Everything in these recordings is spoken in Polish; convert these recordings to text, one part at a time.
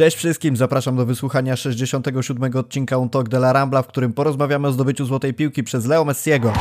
Cześć wszystkim, zapraszam do wysłuchania 67 odcinka Un Talk de la Rambla, w którym porozmawiamy o zdobyciu złotej piłki przez Leo Messiego.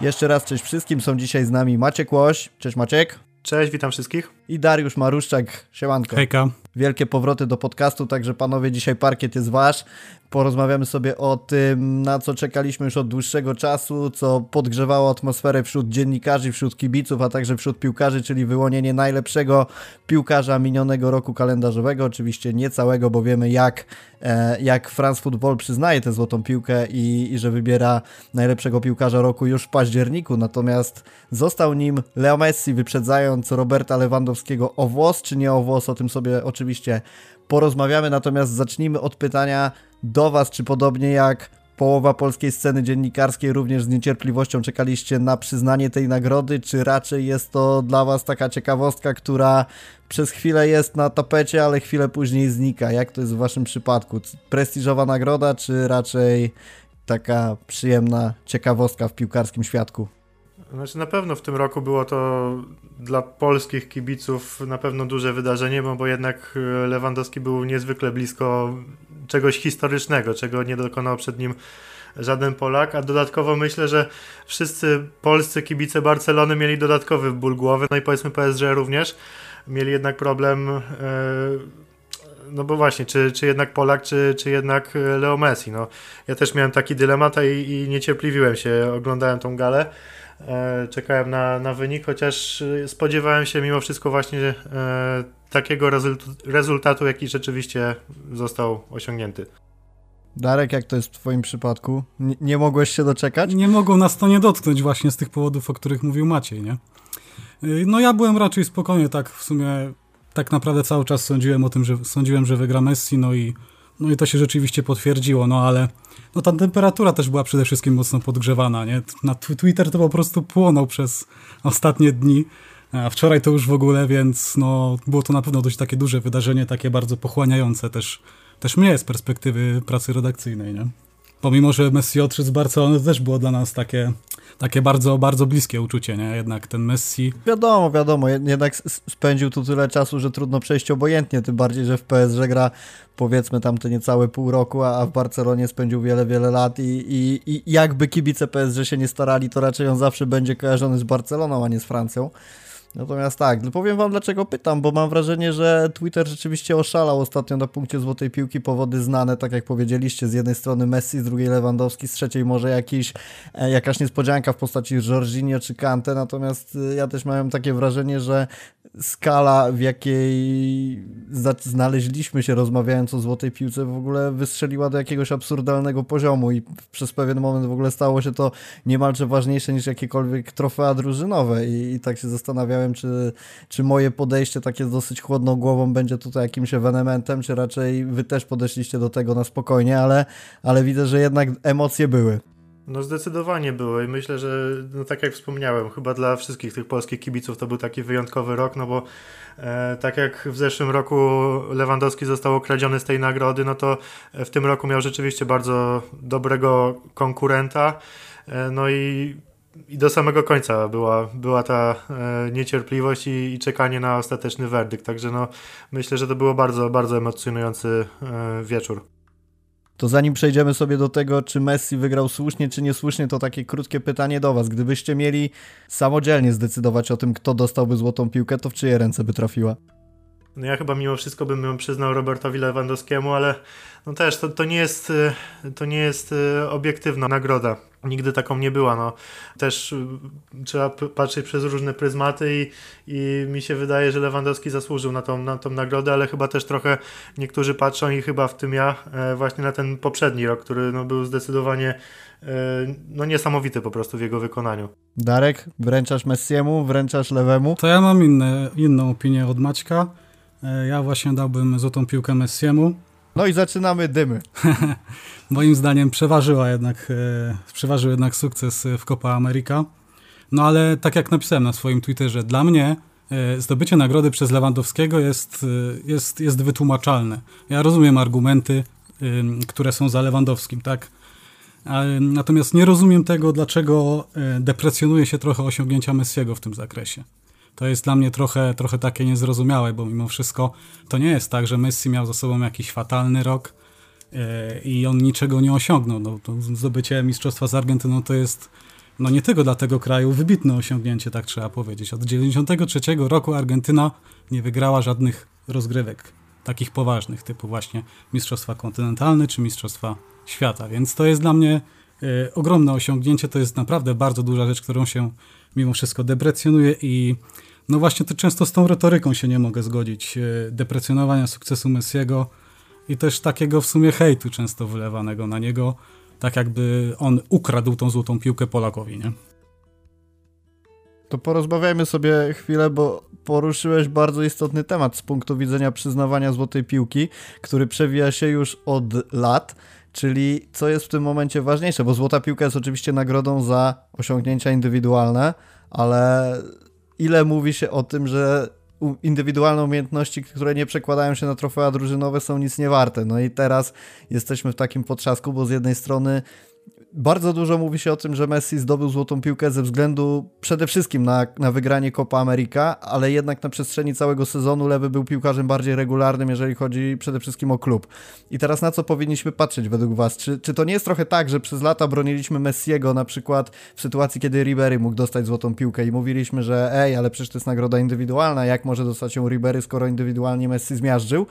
Jeszcze raz cześć wszystkim, są dzisiaj z nami Maciek Łoś. Cześć Maciek. Cześć, witam wszystkich. I Dariusz Maruszczak. Siemanko. Hejka. Wielkie powroty do podcastu, także panowie, dzisiaj parkiet jest wasz. Porozmawiamy sobie o tym, na co czekaliśmy już od dłuższego czasu, co podgrzewało atmosferę wśród dziennikarzy, wśród kibiców, a także wśród piłkarzy, czyli wyłonienie najlepszego piłkarza minionego roku kalendarzowego. Oczywiście nie całego, bo wiemy jak, e, jak France Football przyznaje tę złotą piłkę i, i że wybiera najlepszego piłkarza roku już w październiku. Natomiast został nim Leo Messi, wyprzedzając Roberta Lewandowskiego o włos, czy nie o włos, o tym sobie oczywiście porozmawiamy. Natomiast zacznijmy od pytania do Was, czy podobnie jak połowa polskiej sceny dziennikarskiej również z niecierpliwością czekaliście na przyznanie tej nagrody, czy raczej jest to dla Was taka ciekawostka, która przez chwilę jest na tapecie, ale chwilę później znika? Jak to jest w Waszym przypadku? Prestiżowa nagroda, czy raczej taka przyjemna ciekawostka w piłkarskim świadku? Znaczy na pewno w tym roku było to dla polskich kibiców na pewno duże wydarzenie, bo, bo jednak Lewandowski był niezwykle blisko czegoś historycznego, czego nie dokonał przed nim żaden Polak, a dodatkowo myślę, że wszyscy polscy kibice Barcelony mieli dodatkowy ból głowy, no i powiedzmy PSG również, mieli jednak problem e, no bo właśnie, czy, czy jednak Polak, czy, czy jednak Leo Messi, no ja też miałem taki dylemat i, i niecierpliwiłem się, oglądałem tą galę, e, czekałem na, na wynik, chociaż spodziewałem się mimo wszystko właśnie e, takiego rezultatu, jaki rzeczywiście został osiągnięty. Darek, jak to jest w Twoim przypadku? Nie, nie mogłeś się doczekać? Nie mogą nas to nie dotknąć właśnie z tych powodów, o których mówił Maciej, nie? Y, no ja byłem raczej spokojnie, tak w sumie tak naprawdę cały czas sądziłem o tym, że sądziłem, że wygra Messi, no i, no i to się rzeczywiście potwierdziło, no ale no ta temperatura też była przede wszystkim mocno podgrzewana, nie? Na Twitter to po prostu płonął przez ostatnie dni, a wczoraj to już w ogóle, więc no, było to na pewno dość takie duże wydarzenie, takie bardzo pochłaniające też, też mnie z perspektywy pracy redakcyjnej, nie? Pomimo, że Messi odszedł z Barcelony, też było dla nas takie, takie bardzo, bardzo bliskie uczucie, nie? Jednak ten Messi... Wiadomo, wiadomo, jednak spędził tu tyle czasu, że trudno przejść obojętnie, tym bardziej, że w PSG gra powiedzmy tam te niecałe pół roku, a w Barcelonie spędził wiele, wiele lat i, i, i jakby kibice PSG się nie starali, to raczej on zawsze będzie kojarzony z Barceloną, a nie z Francją. Natomiast tak, powiem wam dlaczego pytam, bo mam wrażenie, że Twitter rzeczywiście oszalał ostatnio na punkcie złotej piłki, powody znane, tak jak powiedzieliście, z jednej strony Messi, z drugiej Lewandowski, z trzeciej może jakiś, e, jakaś niespodzianka w postaci Jorginho czy Kante, natomiast e, ja też miałem takie wrażenie, że skala, w jakiej znaleźliśmy się rozmawiając o złotej piłce, w ogóle wystrzeliła do jakiegoś absurdalnego poziomu i przez pewien moment w ogóle stało się to niemalże ważniejsze niż jakiekolwiek trofea drużynowe. I, i tak się zastanawiałem, czy, czy moje podejście takie z dosyć chłodną głową będzie tutaj jakimś ewenementem, czy raczej wy też podeszliście do tego na spokojnie, ale, ale widzę, że jednak emocje były. No zdecydowanie było i myślę, że no tak jak wspomniałem, chyba dla wszystkich tych polskich kibiców to był taki wyjątkowy rok, no bo e, tak jak w zeszłym roku Lewandowski został okradziony z tej nagrody, no to w tym roku miał rzeczywiście bardzo dobrego konkurenta, e, no i i do samego końca była, była ta e, niecierpliwość i, i, czekanie na ostateczny werdykt. Także no, myślę, że to było bardzo, bardzo emocjonujący e, wieczór. To zanim przejdziemy sobie do tego, czy Messi wygrał słusznie, czy niesłusznie, to takie krótkie pytanie do Was. Gdybyście mieli samodzielnie zdecydować o tym, kto dostałby złotą piłkę, to w czyje ręce by trafiła? No ja chyba mimo wszystko bym ją przyznał Robertowi Lewandowskiemu, ale no też to, to nie jest, to nie jest e, obiektywna nagroda. Nigdy taką nie była. No. Też e, trzeba patrzeć przez różne pryzmaty i, i mi się wydaje, że Lewandowski zasłużył na tą, na tą nagrodę, ale chyba też trochę niektórzy patrzą i chyba w tym ja e, właśnie na ten poprzedni rok, który no, był zdecydowanie no niesamowity po prostu w jego wykonaniu. Darek, wręczasz Messiemu, wręczasz Lewemu? To ja mam inne, inną opinię od Maćka. Ja właśnie dałbym złotą piłkę Messiemu. No i zaczynamy dymy. Moim zdaniem przeważyła jednak, e, przeważył jednak sukces w Copa America. No ale tak jak napisałem na swoim Twitterze, dla mnie e, zdobycie nagrody przez Lewandowskiego jest, e, jest, jest wytłumaczalne. Ja rozumiem argumenty, które są za Lewandowskim, tak? Natomiast nie rozumiem tego, dlaczego e, deprecjonuje się trochę osiągnięcia Messiego w tym zakresie. To jest dla mnie trochę, trochę takie niezrozumiałe, bo mimo wszystko to nie jest tak, że Messi miał za sobą jakiś fatalny rok e, i on niczego nie osiągnął. No, zdobycie mistrzostwa z Argentyną to jest no nie tylko dla tego kraju wybitne osiągnięcie, tak trzeba powiedzieć. Od 1993 roku Argentyna nie wygrała żadnych rozgrywek takich poważnych, typu właśnie Mistrzostwa Kontynentalne czy Mistrzostwa Świata. Więc to jest dla mnie y, ogromne osiągnięcie, to jest naprawdę bardzo duża rzecz, którą się mimo wszystko deprecjonuje i no właśnie to często z tą retoryką się nie mogę zgodzić. Y, deprecjonowania sukcesu Messiego i też takiego w sumie hejtu często wylewanego na niego, tak jakby on ukradł tą złotą piłkę Polakowi, nie? To porozmawiajmy sobie chwilę, bo poruszyłeś bardzo istotny temat z punktu widzenia przyznawania złotej piłki, który przewija się już od lat. Czyli co jest w tym momencie ważniejsze, bo złota piłka jest oczywiście nagrodą za osiągnięcia indywidualne, ale ile mówi się o tym, że indywidualne umiejętności, które nie przekładają się na trofea drużynowe są nic nie warte. No i teraz jesteśmy w takim potrzasku, bo z jednej strony bardzo dużo mówi się o tym, że Messi zdobył złotą piłkę ze względu przede wszystkim na, na wygranie Copa America, ale jednak na przestrzeni całego sezonu Lewy był piłkarzem bardziej regularnym, jeżeli chodzi przede wszystkim o klub. I teraz na co powinniśmy patrzeć według Was? Czy, czy to nie jest trochę tak, że przez lata broniliśmy Messiego na przykład w sytuacji, kiedy Ribery mógł dostać złotą piłkę i mówiliśmy, że ej, ale przecież to jest nagroda indywidualna, jak może dostać ją Ribery, skoro indywidualnie Messi zmiażdżył?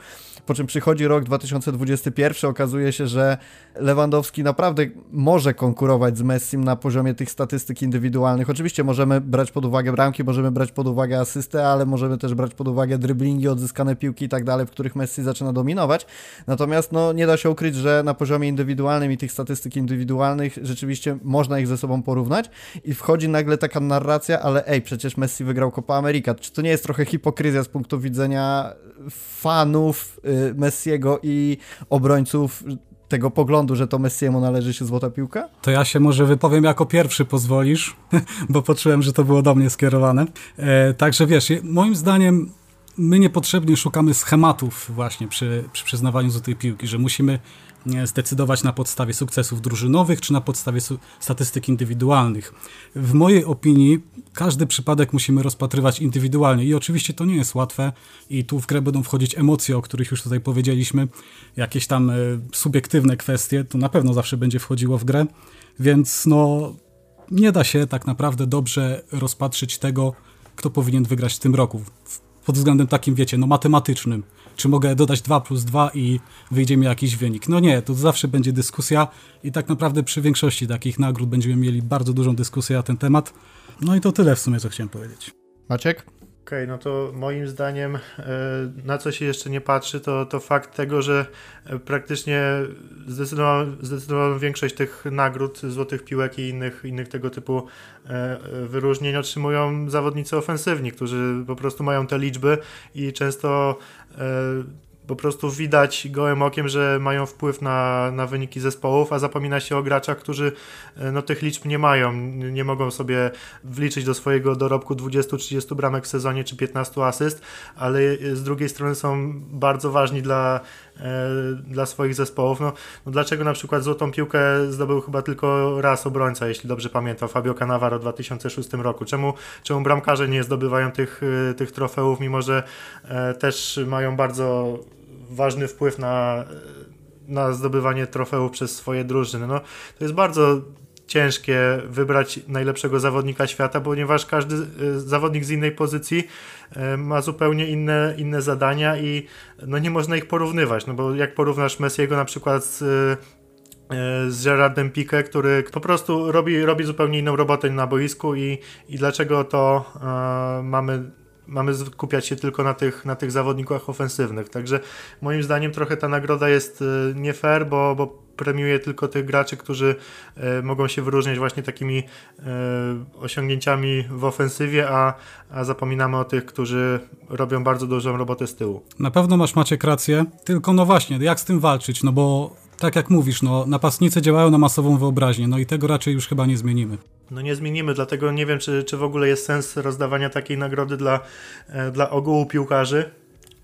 Po czym przychodzi rok 2021, okazuje się, że Lewandowski naprawdę może konkurować z Messim na poziomie tych statystyk indywidualnych. Oczywiście możemy brać pod uwagę bramki, możemy brać pod uwagę asystę, ale możemy też brać pod uwagę driblingi, odzyskane piłki i tak dalej, w których Messi zaczyna dominować. Natomiast no, nie da się ukryć, że na poziomie indywidualnym i tych statystyk indywidualnych rzeczywiście można ich ze sobą porównać i wchodzi nagle taka narracja, ale ej, przecież Messi wygrał Copa America. Czy to nie jest trochę hipokryzja z punktu widzenia fanów y, Messiego i obrońców tego poglądu, że to Messiemu należy się złota piłka? To ja się może wypowiem jako pierwszy, pozwolisz, bo poczułem, że to było do mnie skierowane. E, także wiesz, moim zdaniem my niepotrzebnie szukamy schematów właśnie przy, przy przyznawaniu złotej piłki, że musimy zdecydować na podstawie sukcesów drużynowych czy na podstawie statystyk indywidualnych. W mojej opinii każdy przypadek musimy rozpatrywać indywidualnie i oczywiście to nie jest łatwe i tu w grę będą wchodzić emocje, o których już tutaj powiedzieliśmy, jakieś tam e, subiektywne kwestie, to na pewno zawsze będzie wchodziło w grę, więc no nie da się tak naprawdę dobrze rozpatrzyć tego, kto powinien wygrać w tym roku pod względem takim, wiecie, no matematycznym. Czy mogę dodać 2 plus 2 i wyjdzie mi jakiś wynik? No nie, to zawsze będzie dyskusja i tak naprawdę przy większości takich nagród będziemy mieli bardzo dużą dyskusję na ten temat. No i to tyle w sumie, co chciałem powiedzieć. Maciek? Okej, okay, no to moim zdaniem e, na co się jeszcze nie patrzy, to, to fakt tego, że e, praktycznie zdecydowaną, zdecydowaną większość tych nagród, złotych piłek i innych, innych tego typu e, wyróżnień otrzymują zawodnicy ofensywni, którzy po prostu mają te liczby i często po prostu widać gołym okiem, że mają wpływ na, na wyniki zespołów, a zapomina się o graczach, którzy e, no, tych liczb nie mają. Nie mogą sobie wliczyć do swojego dorobku 20-30 bramek w sezonie czy 15 asyst, ale z drugiej strony są bardzo ważni dla, e, dla swoich zespołów. No, no, dlaczego na przykład złotą piłkę zdobył chyba tylko raz obrońca, jeśli dobrze pamiętam, Fabio Cannavaro w 2006 roku. Czemu, czemu bramkarze nie zdobywają tych, e, tych trofeów, mimo że też mają bardzo ważny wpływ na, na zdobywanie trofeów przez swoje drużyny. No, to jest bardzo ciężkie wybrać najlepszego zawodnika świata, ponieważ każdy e, zawodnik z innej pozycji e, ma zupełnie inne, inne zadania i no nie można ich porównywać, no bo jak porównasz Messiego na przykład z e, z Gerardem który po prostu robi, robi zupełnie inną robotę na boisku i, i dlaczego to mamy mamy skupiać się tylko na tych, na tych zawodnikach ofensywnych. Także moim zdaniem trochę ta nagroda jest e, nie fair, bo, bo premiuje tylko tych graczy, którzy e, mogą się wyróżniać właśnie takimi e, osiągnięciami w ofensywie, a, a zapominamy o tych, którzy robią bardzo dużą robotę z tyłu. Na pewno masz Maciek rację, tylko no właśnie, jak z tym walczyć, no bo tak jak mówisz, no napastnicy działają na masową wyobraźnię, no i tego raczej już chyba nie zmienimy. No nie zmienimy, dlatego nie wiem, czy, czy w ogóle jest sens rozdawania takiej nagrody dla, e, dla ogółu piłkarzy,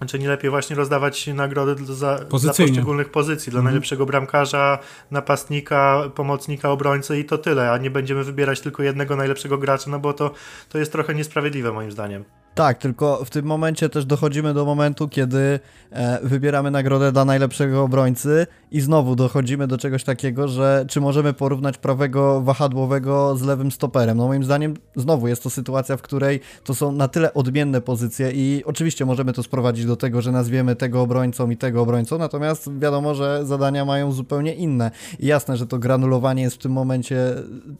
czy nie lepiej właśnie rozdawać nagrody za, dla poszczególnych pozycji, dla mhm. najlepszego bramkarza, napastnika, pomocnika, obrońcy i to tyle, a nie będziemy wybierać tylko jednego najlepszego gracza, no bo to, to jest trochę niesprawiedliwe moim zdaniem. Tak, tylko w tym momencie też dochodzimy do momentu, kiedy e, wybieramy nagrodę dla najlepszego obrońcy i znowu dochodzimy do czegoś takiego, że czy możemy porównać prawego wahadłowego z lewym stoperem. No moim zdaniem znowu jest to sytuacja, w której to są na tyle odmienne pozycje i oczywiście możemy to sprowadzić do tego, że nazwiemy tego obrońcą i tego obrońcą, natomiast wiadomo, że zadania mają zupełnie inne. I jasne, że to granulowanie jest w tym momencie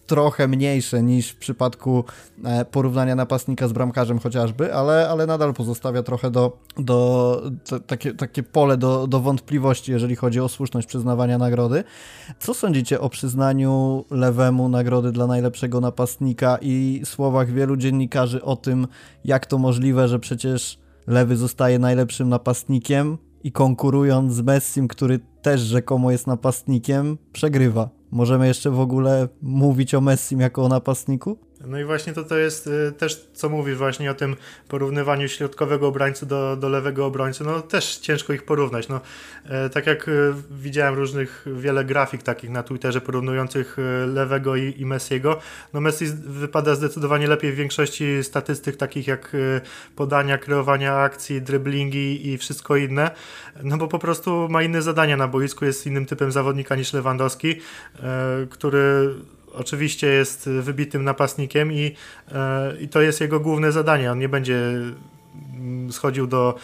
trochę mniejsze niż w przypadku e, porównania napastnika z bramkarzem chociażby, ale, ale nadal pozostawia trochę do, do takie, takie pole do, do wątpliwości, jeżeli chodzi o słuszność przyznawania nagrody. Co sądzicie o przyznaniu lewemu nagrody dla najlepszego napastnika i słowach wielu dziennikarzy o tym, jak to możliwe, że przecież lewy zostaje najlepszym napastnikiem i konkurując z Messim, który też rzekomo jest napastnikiem, przegrywa. Możemy jeszcze w ogóle mówić o Messim jako o napastniku? No i właśnie to, to jest y, też, co mówisz właśnie o tym porównywaniu środkowego obrońcy do, do lewego obrońcy, no też ciężko ich porównać. No, e, tak jak y, widziałem różnych, wiele grafik takich na Twitterze porównujących y, lewego i, i Messiego, no Messi wypada zdecydowanie lepiej w większości statystyk takich jak podania, kreowania akcji, driblingi i wszystko inne, no bo po prostu ma inne zadania na boisku, jest innym typem zawodnika niż Lewandowski, e, który oczywiście jest wybitym napastnikiem i, e, i to jest jego główne zadanie. On nie będzie mm, schodził do,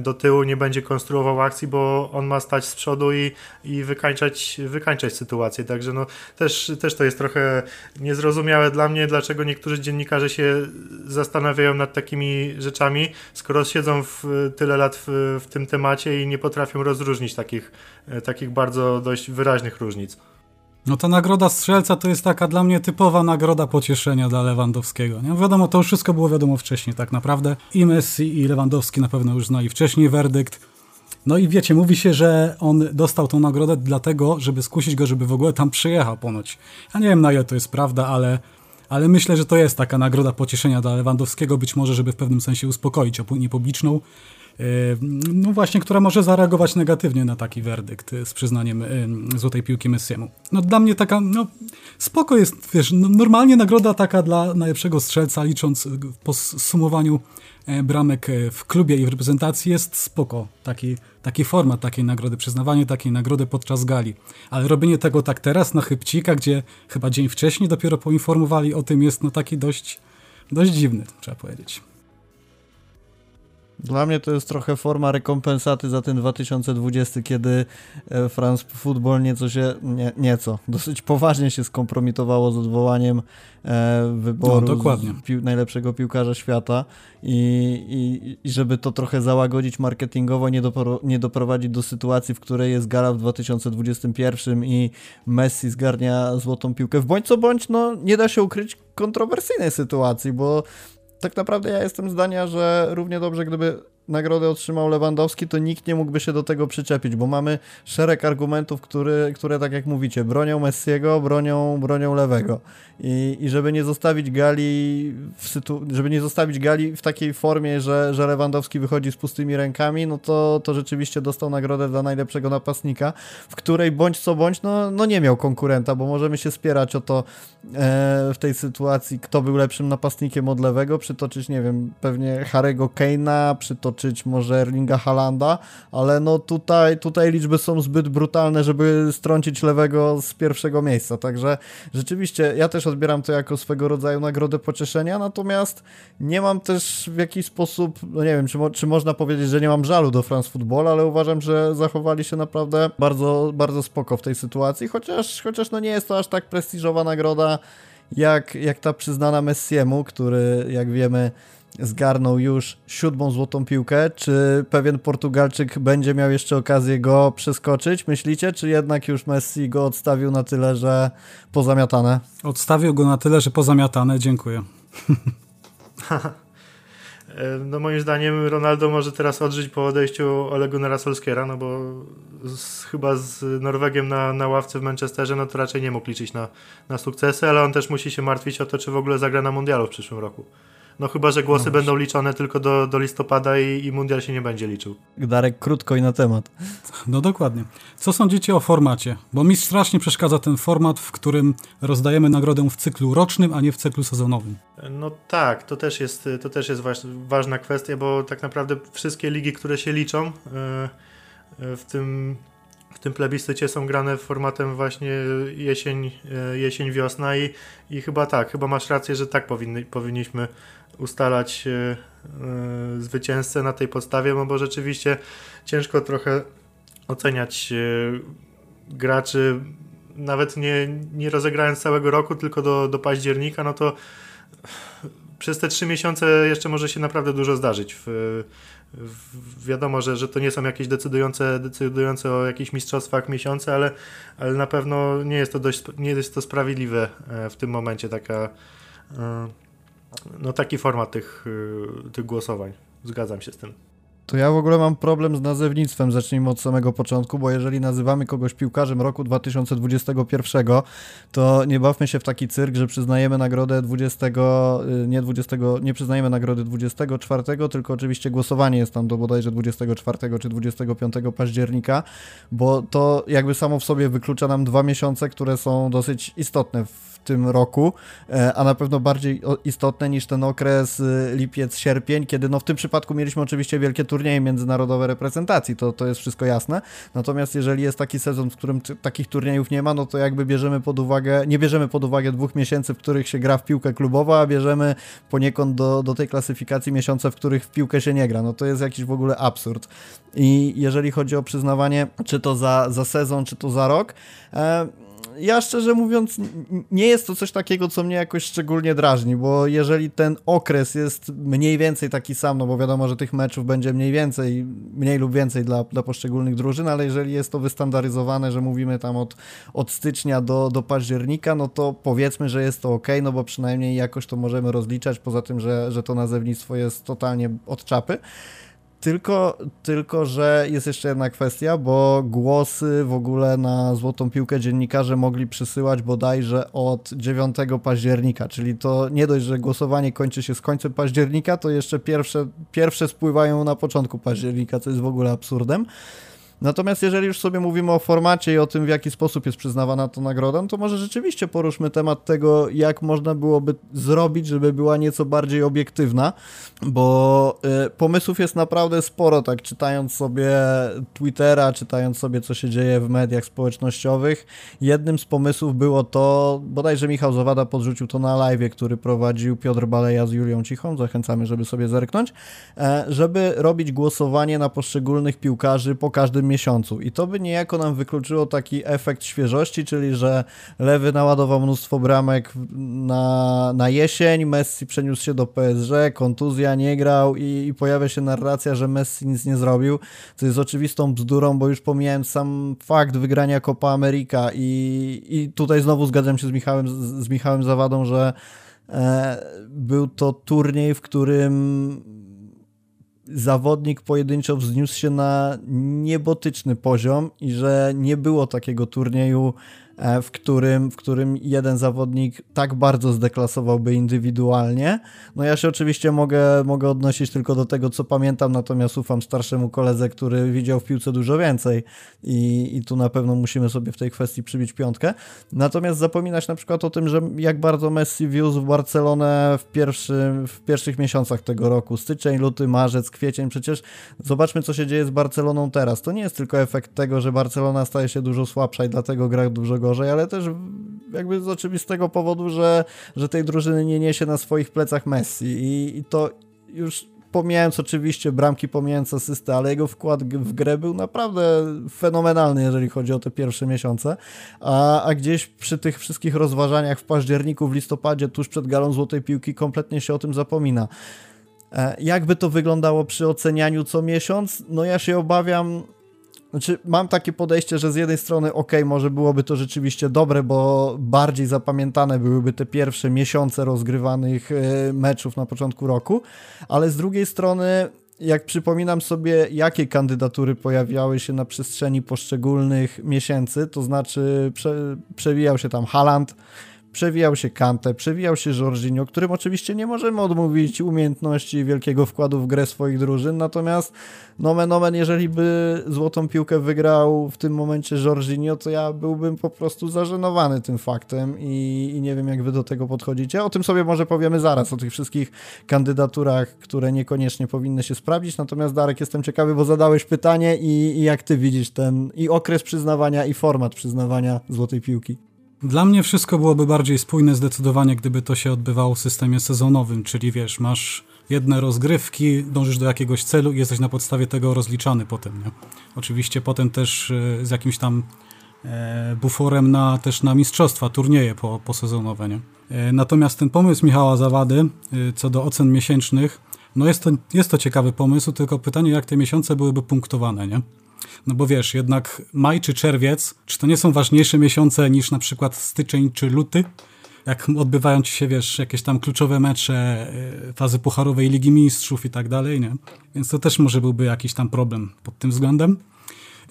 do tyłu, nie będzie konstruował akcji, bo on ma stać z przodu i, i wykańczać, wykańczać sytuację. Także no, też, też to jest trochę niezrozumiałe dla mnie, dlaczego niektórzy dziennikarze się zastanawiają nad takimi rzeczami, skoro siedzą w tyle lat w, w tym temacie i nie potrafią rozróżnić takich, takich bardzo dość wyraźnych różnic. No ta nagroda strzelca to jest taka dla mnie typowa nagroda pocieszenia dla Lewandowskiego. Nie? Wiadomo, to już wszystko było wiadomo wcześniej tak naprawdę. I Messi i Lewandowski na pewno już znali wcześniej werdykt. No i wiecie, mówi się, że on dostał tą nagrodę dlatego, żeby skusić go, żeby w ogóle tam przyjechał ponoć. Ja nie wiem na ile to jest prawda, ale, ale myślę, że to jest taka nagroda pocieszenia dla Lewandowskiego, być może, żeby w pewnym sensie uspokoić opinię publiczną, no właśnie, która może zareagować negatywnie na taki werdykt z przyznaniem złotej piłki Messiemu. No dla mnie taka, no spoko jest, wiesz, no, normalnie nagroda taka dla najlepszego strzelca, licząc po sumowaniu e, bramek e, w klubie i w reprezentacji jest spoko. Taki, taki format takiej nagrody, przyznawanie takiej nagrody podczas gali. Ale robienie tego tak teraz na chybcika, gdzie chyba dzień wcześniej dopiero poinformowali o tym jest no taki dość, dość dziwny, trzeba powiedzieć. Dla mnie to jest trochę forma rekompensaty za ten 2020, kiedy e, France Football nieco się, nie, nieco, dosyć poważnie się skompromitowało z odwołaniem e, wyboru no, pi najlepszego piłkarza świata I, i, i, żeby to trochę załagodzić marketingowo, nie, dopro nie doprowadzić do sytuacji, w której jest gala w 2021 i Messi zgarnia złotą piłkę. W bądź co bądź, no nie da się ukryć kontrowersyjnej sytuacji, bo tak naprawdę ja jestem zdania, że równie dobrze, gdyby nagrodę otrzymał Lewandowski, to nikt nie mógłby się do tego przyczepić, bo mamy szereg argumentów, który, które, tak jak mówicie, bronią Messiego, bronią, bronią lewego. I, I żeby nie zostawić gali w sytu... żeby nie zostawić gali w takiej formie, że, że Lewandowski wychodzi z pustymi rękami, no to, to rzeczywiście dostał nagrodę dla najlepszego napastnika, w której bądź co bądź, no, no nie miał konkurenta, bo możemy się spierać o to e, w tej sytuacji, kto był lepszym napastnikiem od lewego, przytoczyć, nie wiem, pewnie Harry'ego Kane'a, przytoczyć może Erlinga Halanda, ale no tutaj, tutaj liczby są zbyt brutalne, żeby strącić lewego z pierwszego miejsca, także rzeczywiście ja też odbieram to jako swego rodzaju nagrodę pocieszenia, natomiast nie mam też w jakiś sposób, no nie wiem, czy, mo czy można powiedzieć, że nie mam żalu do France Football, ale uważam, że zachowali się naprawdę bardzo, bardzo spoko w tej sytuacji, chociaż, chociaż no nie jest to aż tak prestiżowa nagroda, jak, jak ta przyznana Messiemu, który jak wiemy zgarnął już siódmą złotą piłkę. Czy pewien Portugalczyk będzie miał jeszcze okazję go przeskoczyć, myślicie? Czy jednak już Messi go odstawił na tyle, że pozamiatane? Odstawił go na tyle, że pozamiatane. Dziękuję. No moim zdaniem Ronaldo może teraz odżyć po odejściu Olegu Narasolskiera, no bo z, chyba z Norwegiem na, na ławce w Manchesterze, no to raczej nie mógł liczyć na, na sukcesy, ale on też musi się martwić o to, czy w ogóle zagra na mundialu w przyszłym roku No chyba, że głosy no będą liczone tylko do, do listopada i, i mundial się nie będzie liczył. Darek, krótko i na temat. No dokładnie. Co sądzicie o formacie? Bo mi strasznie przeszkadza ten format, w którym rozdajemy nagrodę w cyklu rocznym, a nie w cyklu sezonowym. No tak, to też jest, to też jest ważna kwestia, bo tak naprawdę wszystkie ligi, które się liczą e, e, w tym w tym plebiscycie są grane formatem właśnie jesień, e, jesień wiosna i, i chyba tak, chyba masz rację, że tak powinny, powinniśmy ustalać e, e, zwycięzcę na tej podstawie, no bo rzeczywiście ciężko trochę oceniać graczy, nawet nie, nie rozegrając całego roku, tylko do, do października, no to przez te trzy miesiące jeszcze może się naprawdę dużo zdarzyć. W, wiadomo, że, że to nie są jakieś decydujące, decydujące o jakichś mistrzostwach miesiące, ale, ale na pewno nie jest to dość, nie jest to sprawiedliwe e, w tym momencie taka, e, no taki format tych, e, tych głosowań. Zgadzam się z tym. To ja w ogóle mam problem z nazewnictwem, zacznijmy od samego początku, bo jeżeli nazywamy kogoś piłkarzem roku 2021, to nie bawmy się w taki cyrk, że przyznajemy nagrodę 20, y, nie 20, nie przyznajemy nagrody 24, tylko oczywiście głosowanie jest tam do bodajże 24 czy 25 października, bo to jakby samo w sobie wyklucza nam dwa miesiące, które są dosyć istotne w tym roku, e, a na pewno bardziej istotne niż ten okres y, lipiec-sierpień, kiedy no w tym przypadku mieliśmy oczywiście wielkie turnieje międzynarodowe reprezentacji, to, to jest wszystko jasne. Natomiast jeżeli jest taki sezon, w którym takich turniejów nie ma, no to jakby bierzemy pod uwagę, nie bierzemy pod uwagę dwóch miesięcy, w których się gra w piłkę klubową, a bierzemy poniekąd do, do tej klasyfikacji miesiące, w których w piłkę się nie gra. No to jest jakiś w ogóle absurd. I jeżeli chodzi o przyznawanie, czy to za, za sezon, czy to za rok, e, ja szczerze mówiąc, nie jest to coś takiego, co mnie jakoś szczególnie drażni, bo jeżeli ten okres jest mniej więcej taki sam, no bo wiadomo, że tych meczów będzie mniej więcej, mniej lub więcej dla, dla poszczególnych drużyn, ale jeżeli jest to wystandaryzowane, że mówimy tam od, od stycznia do, do października, no to powiedzmy, że jest to ok, no bo przynajmniej jakoś to możemy rozliczać, poza tym, że, że to nazewnictwo jest totalnie od czapy. Tylko, tylko, że jest jeszcze jedna kwestia, bo głosy w ogóle na złotą piłkę dziennikarze mogli przysyłać bodajże od 9 października, czyli to nie dość, że głosowanie kończy się z końcem października, to jeszcze pierwsze, pierwsze spływają na początku października, co jest w ogóle absurdem. Natomiast jeżeli już sobie mówimy o formacie i o tym, w jaki sposób jest przyznawana ta nagroda, no to może rzeczywiście poruszmy temat tego, jak można byłoby zrobić, żeby była nieco bardziej obiektywna, bo y, pomysłów jest naprawdę sporo, tak czytając sobie Twittera, czytając sobie, co się dzieje w mediach społecznościowych. Jednym z pomysłów było to, bodajże Michał Zawada podrzucił to na live, który prowadził Piotr Baleja z Julią Cichą, zachęcamy, żeby sobie zerknąć, e, żeby robić głosowanie na poszczególnych piłkarzy po każdym miesiącu. I to by niejako nam wykluczyło taki efekt świeżości, czyli że Lewy naładował mnóstwo bramek na, na jesień, Messi przeniósł się do PSG, kontuzja nie grał i, i pojawia się narracja, że Messi nic nie zrobił, co jest oczywistą bzdurą, bo już pomijałem sam fakt wygrania Copa America i, i tutaj znowu zgadzam się z Michałem, z, z Michałem Zawadą, że e, był to turniej, w którym zawodnik pojedynczo wzniósł się na niebotyczny poziom i że nie było takiego turnieju w którym, w którym jeden zawodnik tak bardzo zdeklasowałby indywidualnie. No ja się oczywiście mogę, mogę odnosić tylko do tego, co pamiętam, natomiast ufam starszemu koledze, który widział w piłce dużo więcej i, i tu na pewno musimy sobie w tej kwestii przybić piątkę. Natomiast zapominać na przykład o tym, że jak bardzo Messi wiózł Barcelonę w, pierwszym, w pierwszych miesiącach tego roku, styczeń, luty, marzec, kwiecień, przecież zobaczmy, co się dzieje z Barceloną teraz. To nie jest tylko efekt tego, że Barcelona staje się dużo słabsza i dlatego gra dużo gorzej, gorzej, ale też jakby z oczywistego powodu, że, że tej drużyny nie niesie na swoich plecach Messi i, i to już pomijając oczywiście bramki, pomijając asystę, ale jego wkład w grę był naprawdę fenomenalny, jeżeli chodzi o te pierwsze miesiące, a, a gdzieś przy tych wszystkich rozważaniach w październiku, w listopadzie, tuż przed galą Złotej Piłki, kompletnie się o tym zapomina. E, jakby to wyglądało przy ocenianiu co miesiąc? No ja się obawiam, znaczy, mam takie podejście, że z jednej strony, ok, może byłoby to rzeczywiście dobre, bo bardziej zapamiętane byłyby te pierwsze miesiące rozgrywanych e, meczów na początku roku, ale z drugiej strony, jak przypominam sobie, jakie kandydatury pojawiały się na przestrzeni poszczególnych miesięcy, to znaczy prze, przewijał się tam Haland, przewijał się Kante, przewijał się Jorginho, którym oczywiście nie możemy odmówić umiejętności i wielkiego wkładu w grę swoich drużyn, natomiast nomen omen, jeżeli by złotą piłkę wygrał w tym momencie Jorginho, to ja byłbym po prostu zażenowany tym faktem i, i nie wiem, jak wy do tego podchodzicie. O tym sobie może powiemy zaraz, o tych wszystkich kandydaturach, które niekoniecznie powinny się sprawdzić, natomiast Darek, jestem ciekawy, bo zadałeś pytanie i, i jak ty widzisz ten i okres przyznawania i format przyznawania złotej piłki. Dla mnie wszystko byłoby bardziej spójne zdecydowanie, gdyby to się odbywało w systemie sezonowym, czyli wiesz, masz jedne rozgrywki, dążysz do jakiegoś celu i jesteś na podstawie tego rozliczany potem, nie? Oczywiście potem też e, z jakimś tam e, buforem na, też na mistrzostwa, turnieje po, posezonowe, nie? E, natomiast ten pomysł Michała Zawady co do ocen miesięcznych, no jest to, jest to ciekawy pomysł, tylko pytanie, jak te miesiące byłyby punktowane, nie? No bo wiesz, jednak maj czy czerwiec, czy to nie są ważniejsze miesiące niż na przykład styczeń czy luty? Jak odbywają ci się, wiesz, jakieś tam kluczowe mecze y, fazy pucharowej Ligi Mistrzów i tak dalej, nie? Więc to też może byłby jakiś tam problem pod tym względem.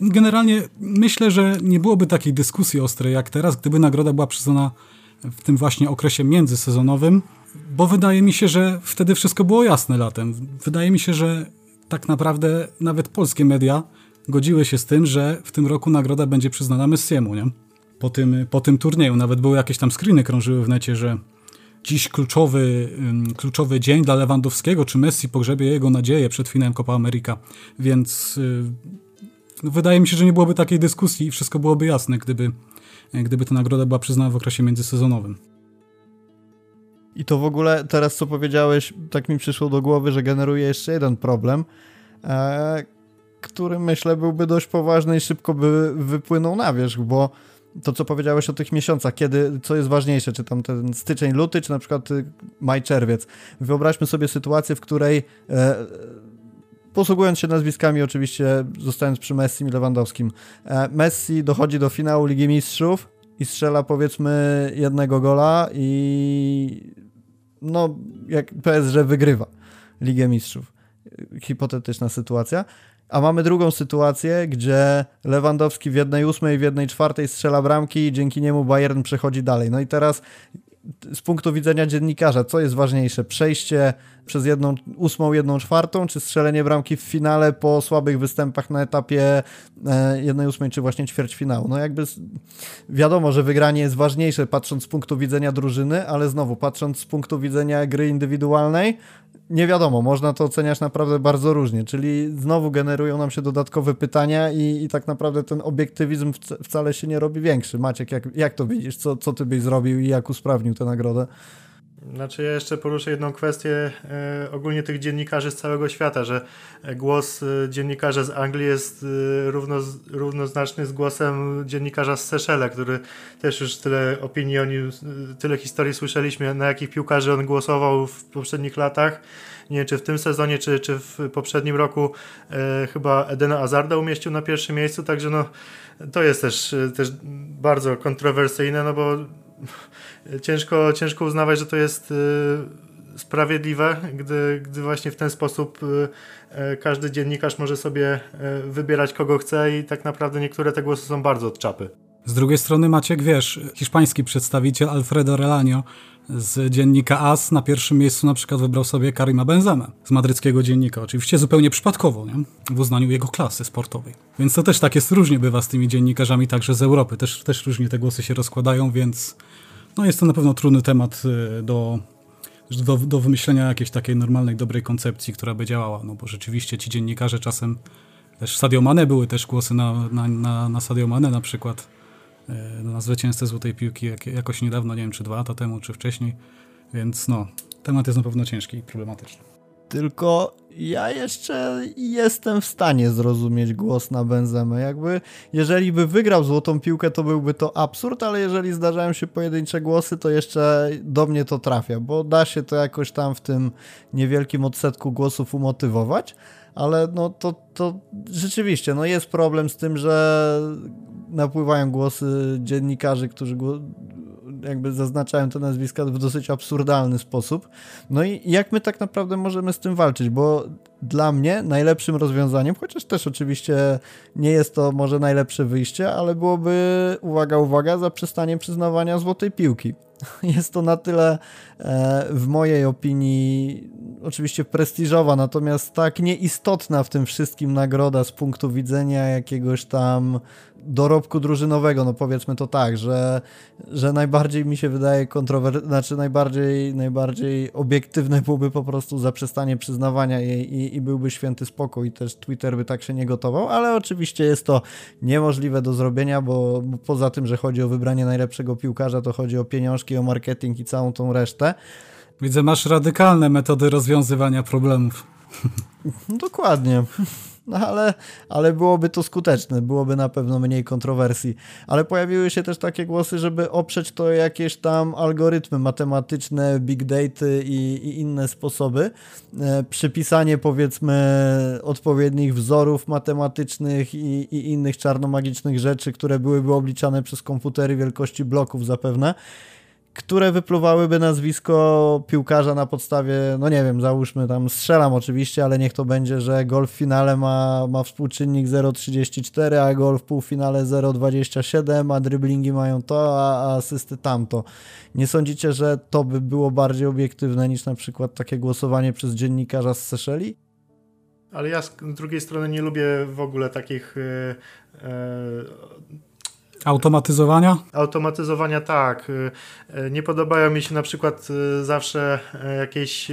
Generalnie myślę, że nie byłoby takiej dyskusji ostrej jak teraz, gdyby nagroda była przyznana w tym właśnie okresie międzysezonowym, bo wydaje mi się, że wtedy wszystko było jasne latem. Wydaje mi się, że tak naprawdę nawet polskie media godziły się z tym, że w tym roku nagroda będzie przyznana Messiemu, nie? Po tym, po tym turnieju. Nawet były jakieś tam screeny krążyły w necie, że dziś kluczowy, kluczowy dzień dla Lewandowskiego, czy Messi pogrzebie jego nadzieję przed finałem Copa America. Więc y, no, wydaje mi się, że nie byłoby takiej dyskusji i wszystko byłoby jasne, gdyby, gdyby ta nagroda była przyznana w okresie międzysezonowym. I to w ogóle teraz, co powiedziałeś, tak mi przyszło do głowy, że generuje jeszcze jeden problem, e, który myślę byłby dość poważny i szybko by wypłynął na wierzch, bo to, co powiedziałeś o tych miesiącach, kiedy, co jest ważniejsze, czy tam ten styczeń, luty, czy na przykład y, maj, czerwiec. Wyobraźmy sobie sytuację, w której e, posługując się nazwiskami oczywiście, zostając przy Messi i Lewandowskim, e, Messi dochodzi do finału Ligi Mistrzów i strzela powiedzmy jednego gola i no, jak PSG wygrywa Ligę Mistrzów. Hipotetyczna sytuacja. A mamy drugą sytuację, gdzie Lewandowski w jednej ósmej, w jednej czwartej strzela bramki i dzięki niemu Bayern przechodzi dalej. No i teraz z punktu widzenia dziennikarza, co jest ważniejsze? Przejście przez jedną ósmą, jedną czwartą, czy strzelenie bramki w finale po słabych występach na etapie e, jednej ósmej, czy właśnie ćwierćfinału? No jakby wiadomo, że wygranie jest ważniejsze patrząc z punktu widzenia drużyny, ale znowu patrząc z punktu widzenia gry indywidualnej, nie wiadomo, można to oceniać naprawdę bardzo różnie, czyli znowu generują nam się dodatkowe pytania i, i tak naprawdę ten obiektywizm wcale się nie robi większy. Maciek, jak, jak to widzisz? Co, co ty byś zrobił i jak usprawnił tę nagrodę? Znaczy ja jeszcze poruszę jedną kwestię e, ogólnie tych dziennikarzy z całego świata, że głos e, dziennikarza z Anglii jest e, równo, równoznaczny z głosem dziennikarza z Seszele, który też już tyle opinii o nim, tyle historii słyszeliśmy, na jakich piłkarzy on głosował w poprzednich latach. Nie wiem, czy w tym sezonie, czy, czy w poprzednim roku chyba Edena Azarda umieścił na pierwszym miejscu, także no to jest też, też bardzo kontrowersyjne, no bo ciężko, ciężko uznawać, że to jest y, sprawiedliwe, gdy, gdy właśnie w ten sposób y, y, każdy dziennikarz może sobie wybierać kogo chce i tak naprawdę niektóre te głosy są bardzo od czapy. Z drugiej strony Maciek, wiesz, hiszpański przedstawiciel Alfredo Relanio z dziennika AS na pierwszym miejscu na przykład wybrał sobie Karima Benzema z madryckiego dziennika. Oczywiście zupełnie przypadkowo, nie? w uznaniu jego klasy sportowej. Więc to też tak jest różnie bywa z tymi dziennikarzami także z Europy. Też, też różnie te głosy się rozkładają, więc no jest to na pewno trudny temat y, do, do, do wymyślenia jakiejś takiej normalnej, dobrej koncepcji, która by działała, no bo rzeczywiście ci dziennikarze czasem też Sadio Mane były też głosy na, na, na, na Sadio Mane na przykład. Y, na zwycięzcę Złotej Piłki jak, jakoś niedawno, nie wiem czy dwa lata temu, czy wcześniej, więc no, temat jest na pewno ciężki i problematyczny. Tylko ja jeszcze jestem w stanie zrozumieć głos na Benzemę. Jakby, jeżeli by wygrał złotą piłkę, to byłby to absurd, ale jeżeli zdarzają się pojedyncze głosy, to jeszcze do mnie to trafia, bo da się to jakoś tam w tym niewielkim odsetku głosów umotywować, ale no to, to rzeczywiście, no jest problem z tym, że napływają głosy dziennikarzy, którzy jakby zaznaczają te nazwiska w dosyć absurdalny sposób. No i jak my tak naprawdę możemy z tym walczyć, bo dla mnie najlepszym rozwiązaniem, chociaż też oczywiście nie jest to może najlepsze wyjście, ale byłoby, uwaga, uwaga, zaprzestanie przyznawania złotej piłki. Jest to na tyle e, w mojej opinii oczywiście prestiżowa, natomiast tak nieistotna w tym wszystkim nagroda z punktu widzenia jakiegoś tam dorobku drużynowego, no powiedzmy to tak, że, że najbardziej mi się wydaje kontrower... znaczy najbardziej, najbardziej obiektywne byłoby po prostu zaprzestanie przyznawania jej i, i byłby święty spokój i też Twitter by tak się nie gotował, ale oczywiście jest to niemożliwe do zrobienia, bo, bo poza tym, że chodzi o wybranie najlepszego piłkarza, to chodzi o pieniążki, o marketing i całą tą resztę. Widzę, masz radykalne metody rozwiązywania problemów. Dokładnie. No ale, ale byłoby to skuteczne, byłoby na pewno mniej kontrowersji. Ale pojawiły się też takie głosy, żeby oprzeć to jakieś tam algorytmy matematyczne, big data i, i inne sposoby. E, przypisanie powiedzmy odpowiednich wzorów matematycznych i, i innych czarnomagicznych rzeczy, które byłyby obliczane przez komputery wielkości bloków zapewne które wypluwałyby nazwisko piłkarza na podstawie, no nie wiem, załóżmy tam, strzelam oczywiście, ale niech to będzie, że gol w finale ma, ma współczynnik 0,34, a gol w półfinale 0,27, a driblingi mają to, a, a asysty tamto. Nie sądzicie, że to by było bardziej obiektywne niż na przykład takie głosowanie przez dziennikarza z Seszeli? Ale ja z drugiej strony nie lubię w ogóle takich yy, yy Automatyzowania? Automatyzowania tak. Y, y, nie podobają mi się na przykład y, zawsze jakieś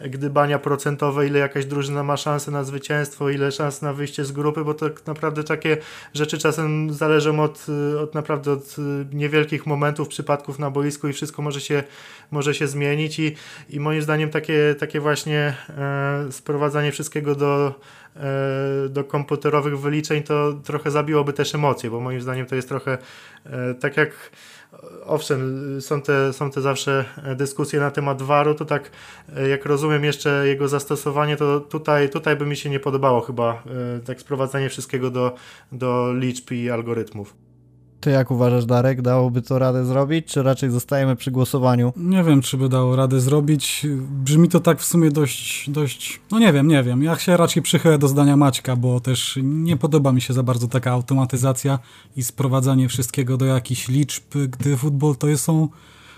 gdybania procentowe, ile jakaś drużyna ma szansę na zwycięstwo, ile szans na wyjście z grupy, bo tak naprawdę takie rzeczy czasem zależą od, od naprawdę od niewielkich momentów, przypadków na boisku i wszystko może się, może się zmienić i, i moim zdaniem takie, takie właśnie e, sprowadzanie wszystkiego do do komputerowych wyliczeń, to trochę zabiłoby też emocje, bo moim zdaniem to jest trochę e, tak jak owszem, są te, są te zawsze dyskusje na temat waru, to tak e, jak rozumiem jeszcze jego zastosowanie, to tutaj, tutaj by mi się nie podobało chyba tak sprowadzanie wszystkiego do, do liczb i algorytmów. Ty jak uważasz, Darek, dałoby to radę zrobić, czy raczej zostajemy przy głosowaniu? Nie wiem, czy by dało radę zrobić. Brzmi to tak w sumie dość, dość, no nie wiem, nie wiem. Ja się raczej przychylę do zdania Maćka, bo też nie podoba mi się za bardzo taka automatyzacja i sprowadzanie wszystkiego do jakichś liczb, gdy futbol to są,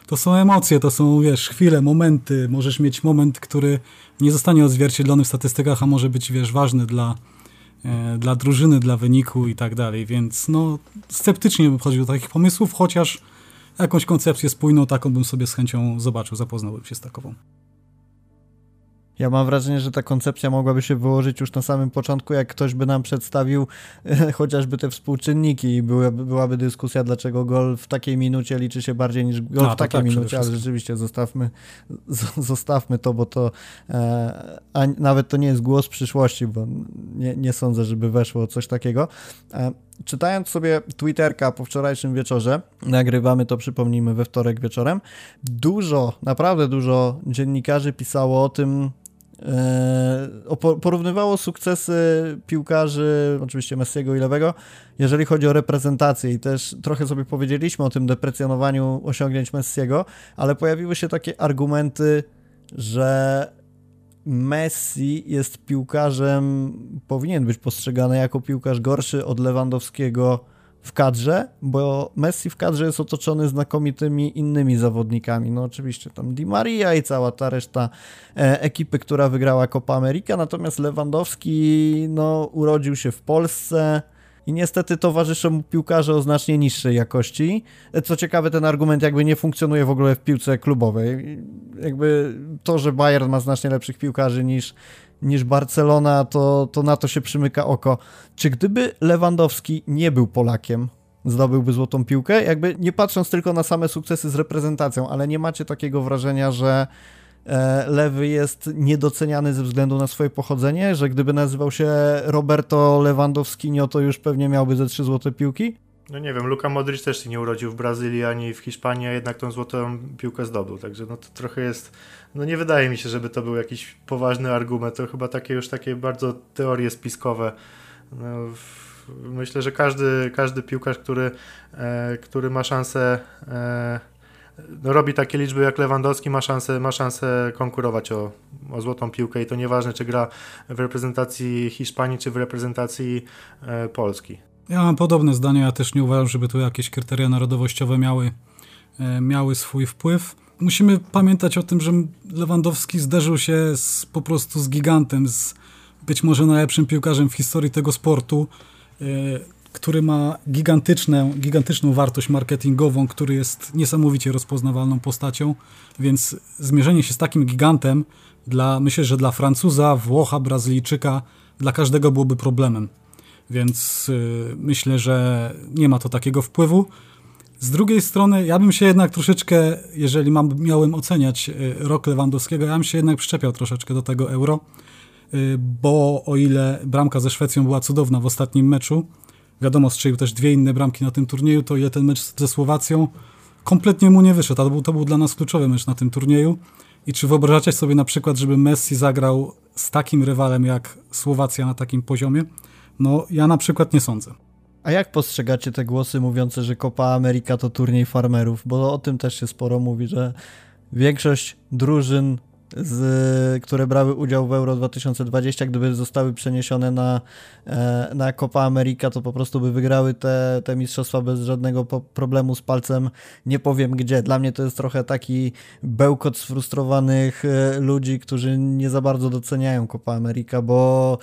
to są emocje, to są, wiesz, chwile, momenty. Możesz mieć moment, który nie zostanie odzwierciedlony w statystykach, a może być, wiesz, ważny dla dla drużyny, dla wyniku i tak dalej, więc no sceptycznie bym chodził do takich pomysłów, chociaż jakąś koncepcję spójną taką bym sobie z chęcią zobaczył, zapoznałbym się z takową. Ja mam wrażenie, że ta koncepcja mogłaby się wyłożyć już na samym początku, jak ktoś by nam przedstawił chociażby te współczynniki i byłaby, byłaby dyskusja, dlaczego gol w takiej minucie liczy się bardziej niż gol A, w takiej tak, minucie, ale rzeczywiście zostawmy, zostawmy to, bo to e, a nawet to nie jest głos przyszłości, bo nie, nie sądzę, żeby weszło coś takiego. E, czytając sobie Twitterka po wczorajszym wieczorze, nagrywamy to, przypomnijmy, we wtorek wieczorem, dużo, naprawdę dużo dziennikarzy pisało o tym, porównywało sukcesy piłkarzy, oczywiście Messiego i Lewego, jeżeli chodzi o reprezentację. I też trochę sobie powiedzieliśmy o tym deprecjonowaniu osiągnięć Messiego, ale pojawiły się takie argumenty, że Messi jest piłkarzem, powinien być postrzegany jako piłkarz gorszy od Lewandowskiego w kadrze, bo Messi w kadrze jest otoczony znakomitymi innymi zawodnikami. No oczywiście tam Di Maria i cała ta reszta e, ekipy, która wygrała Copa America, natomiast Lewandowski no, urodził się w Polsce, i niestety towarzyszą mu piłkarze o znacznie niższej jakości. E, co ciekawe, ten argument jakby nie funkcjonuje w ogóle w piłce klubowej. Jakby to, że Bayern ma znacznie lepszych piłkarzy niż, niż Barcelona, to, to na to się przymyka oko. Czy gdyby Lewandowski nie był Polakiem, zdobyłby złotą piłkę? Jakby nie patrząc tylko na same sukcesy z reprezentacją, ale nie macie takiego wrażenia, że e, Lewy jest niedoceniany ze względu na swoje pochodzenie, że gdyby nazywał się Roberto Lewandowskinio, to już pewnie miałby ze trzy złote piłki? No nie wiem, Luka Modric też się nie urodził w Brazylii ani w Hiszpanii, a jednak tą złotą piłkę zdobył, także no to trochę jest, no nie wydaje mi się, żeby to był jakiś poważny argument, to chyba takie już takie bardzo teorie spiskowe. No, myślę, że każdy, każdy piłkarz, który, e, który ma szansę e, no, robi takie liczby jak Lewandowski, ma szansę, ma szansę konkurować o, o złotą piłkę i to nieważne, czy gra w reprezentacji Hiszpanii, czy w reprezentacji e, Polski. Ja mam podobne zdanie, ja też nie uważam, żeby tu jakieś kryteria narodowościowe miały, e, miały swój wpływ. Musimy pamiętać o tym, że Lewandowski zderzył się z, po prostu z gigantem, z być może najlepszym piłkarzem w historii tego sportu, e, który ma gigantyczną, gigantyczną wartość marketingową, który jest niesamowicie rozpoznawalną postacią, więc zmierzenie się z takim gigantem dla, myślę, że dla Francuza, Włocha, Brazylijczyka, dla każdego byłoby problemem. Więc yy, myślę, że nie ma to takiego wpływu. Z drugiej strony, ja bym się jednak troszeczkę, jeżeli mam, miałem oceniać y, rok Lewandowskiego, ja bym się jednak przyczepiał troszeczkę do tego euro, y, bo o ile bramka ze Szwecją była cudowna w ostatnim meczu, wiadomo, strzelił też dwie inne bramki na tym turnieju, to ile ten mecz ze Słowacją kompletnie mu nie wyszedł, to był, to był dla nas kluczowy mecz na tym turnieju. I czy wyobrażacie sobie na przykład, żeby Messi zagrał z takim rywalem jak Słowacja na takim poziomie? No, ja na przykład nie sądzę. A jak postrzegacie te głosy mówiące, że Copa America to turniej farmerów? Bo o tym też się sporo mówi, że większość drużyn z, które brały udział w Euro 2020, gdyby zostały przeniesione na, e, na Copa America, to po prostu by wygrały te, te mistrzostwa bez żadnego problemu z palcem. Nie powiem gdzie. Dla mnie to jest trochę taki bełkot sfrustrowanych e, ludzi, którzy nie za bardzo doceniają Copa America, bo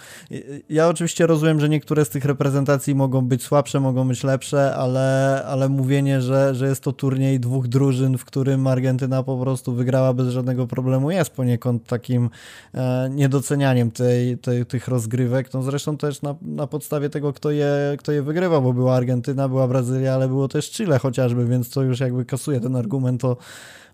ja oczywiście rozumiem, że niektóre z tych reprezentacji mogą być słabsze, mogą być lepsze, ale, ale mówienie, że, że jest to turniej dwóch drużyn, w którym Argentyna po prostu wygrała bez żadnego problemu jest poniekąd takim e, niedocenianiem tej, tej, tych rozgrywek. No zresztą też na, na podstawie tego, kto je, kto je wygrywa, bo była Argentyna, była Brazylia, ale było też Chile chociażby, więc to już jakby kasuje ten argument o,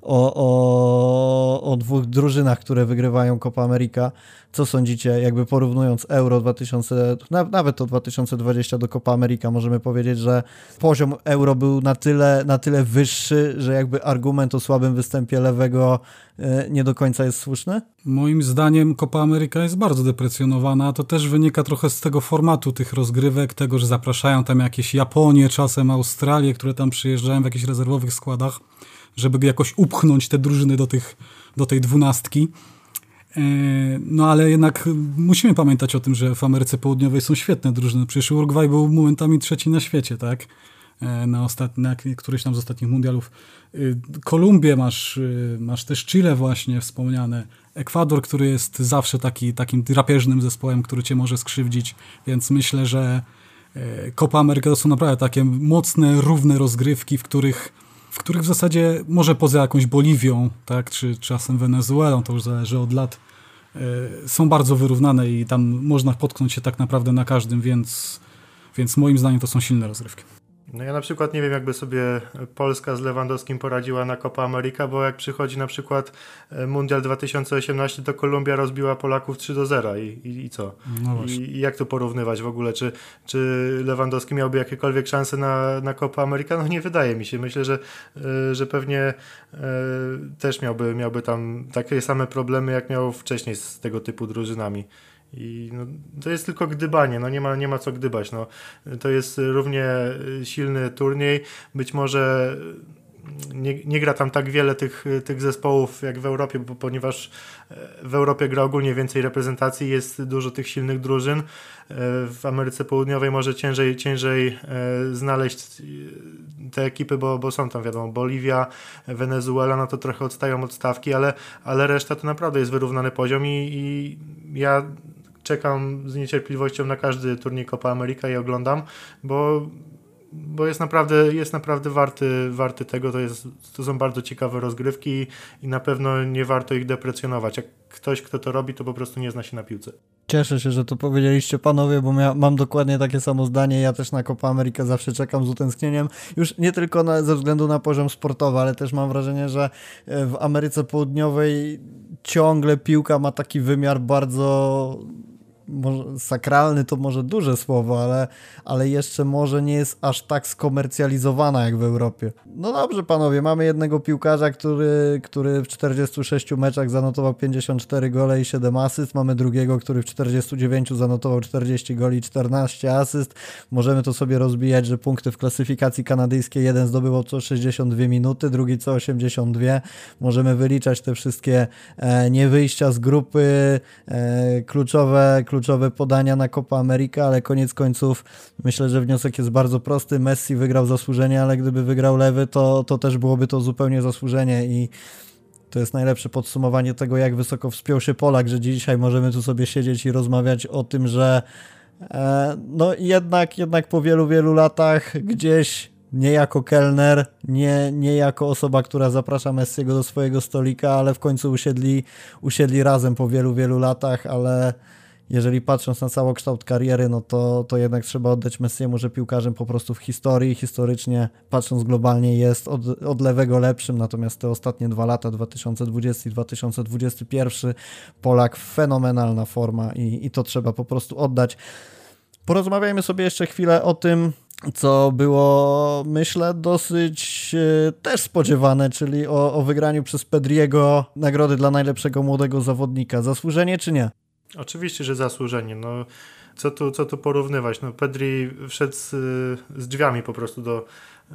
o, o, o dwóch drużynach, które wygrywają Copa America. Co sądzicie, jakby porównując Euro 2000, nawet to 2020 do Copa America, możemy powiedzieć, że poziom Euro był na tyle, na tyle wyższy, że jakby argument o słabym występie lewego e, nie do końca jest słuszny? Moim zdaniem Copa America jest bardzo deprecjonowana. To też wynika trochę z tego formatu tych rozgrywek, tego, że zapraszają tam jakieś Japonie, czasem Australię, które tam przyjeżdżają w jakichś rezerwowych składach żeby jakoś upchnąć te drużyny do, tych, do tej dwunastki. E, no ale jednak musimy pamiętać o tym, że w Ameryce Południowej są świetne drużyny. Przecież Uruguay był momentami trzeci na świecie, tak? E, na, ostatni, na któryś tam z ostatnich mundialów. E, Kolumbię masz, masz też Chile właśnie wspomniane. Ekwador, który jest zawsze taki, takim drapieżnym zespołem, który cię może skrzywdzić, więc myślę, że Copa America to są naprawdę takie mocne, równe rozgrywki, w których w których w zasadzie może poza jakąś Boliwią, tak, czy czasem Wenezuelą, to już zależy od lat, e, są bardzo wyrównane i tam można potknąć się tak naprawdę na każdym, więc, więc moim zdaniem to są silne rozrywki. No ja na przykład nie wiem, jakby sobie Polska z Lewandowskim poradziła na Copa America, bo jak przychodzi na przykład e, Mundial 2018, to Kolumbia rozbiła Polaków 3 do 0 i, i, i co? No I, I, jak to porównywać w ogóle? Czy, czy Lewandowski miałby jakiekolwiek szanse na, na Copa America? No nie wydaje mi się. Myślę, że, e, że pewnie e, też miałby, miałby tam takie same problemy, jak miał wcześniej z tego typu drużynami. I no, to jest tylko gdybanie, no nie ma, nie ma co gdybać. No. To jest równie silny turniej. Być może nie, nie, gra tam tak wiele tych, tych zespołów jak w Europie, bo, ponieważ w Europie gra ogólnie więcej reprezentacji, jest dużo tych silnych drużyn. W Ameryce Południowej może ciężej, ciężej e, znaleźć te ekipy, bo, bo są tam wiadomo, Boliwia, Wenezuela, no to trochę odstają od stawki, ale, ale reszta to naprawdę jest wyrównany poziom i, i ja czekam z niecierpliwością na każdy turniej Copa America i oglądam, bo bo jest naprawdę, jest naprawdę warty, warty tego. To, jest, to są bardzo ciekawe rozgrywki i na pewno nie warto ich deprecjonować. Jak ktoś, kto to robi, to po prostu nie zna się na piłce. Cieszę się, że to powiedzieliście panowie, bo mam dokładnie takie samo zdanie. Ja też na Copa America zawsze czekam z utęsknieniem. Już nie tylko na, ze względu na poziom sportowy, ale też mam wrażenie, że e, w Ameryce Południowej ciągle piłka ma taki wymiar bardzo może, sakralny to może duże słowo, ale, ale jeszcze może nie jest aż tak skomercjalizowana jak w Europie. No dobrze, panowie, mamy jednego piłkarza, który, który w 46 meczach zanotował 54 gole i 7 asyst. Mamy drugiego, który w 49 zanotował 40 goli i 14 asyst. Możemy to sobie rozbijać, że punkty w klasyfikacji kanadyjskiej jeden zdobywał co 62 minuty, drugi co 82. Możemy wyliczać te wszystkie e, niewyjścia z grupy, e, kluczowe, kluczowe podania na Copa America, ale koniec końców myślę, że wniosek jest bardzo prosty. Messi wygrał zasłużenie, ale gdyby wygrał lewy, to, to też byłoby to zupełnie zasłużenie i to jest najlepsze podsumowanie tego, jak wysoko wspiął się Polak, że dzisiaj możemy tu sobie siedzieć i rozmawiać o tym, że e, no jednak, jednak po wielu, wielu latach gdzieś nie jako kelner, nie, nie jako osoba, która zaprasza Messiego do swojego stolika, ale w końcu usiedli, usiedli razem po wielu, wielu latach, ale jeżeli patrząc na całokształt kariery, no to, to jednak trzeba oddać Messiemu, że piłkarzem po prostu w historii, historycznie, patrząc globalnie jest od, od lewego lepszym, natomiast te ostatnie dwa lata, 2020 i 2021, Polak fenomenalna forma i, i to trzeba po prostu oddać. Porozmawiajmy sobie jeszcze chwilę o tym, co było, myślę, dosyć e, też spodziewane, czyli o, o wygraniu przez Pedriego nagrody dla najlepszego młodego zawodnika. Zasłużenie czy nie? Oczywiście, że zasłużenie. No, co, tu, co tu porównywać? No, Pedri wszedł z, z drzwiami po prostu do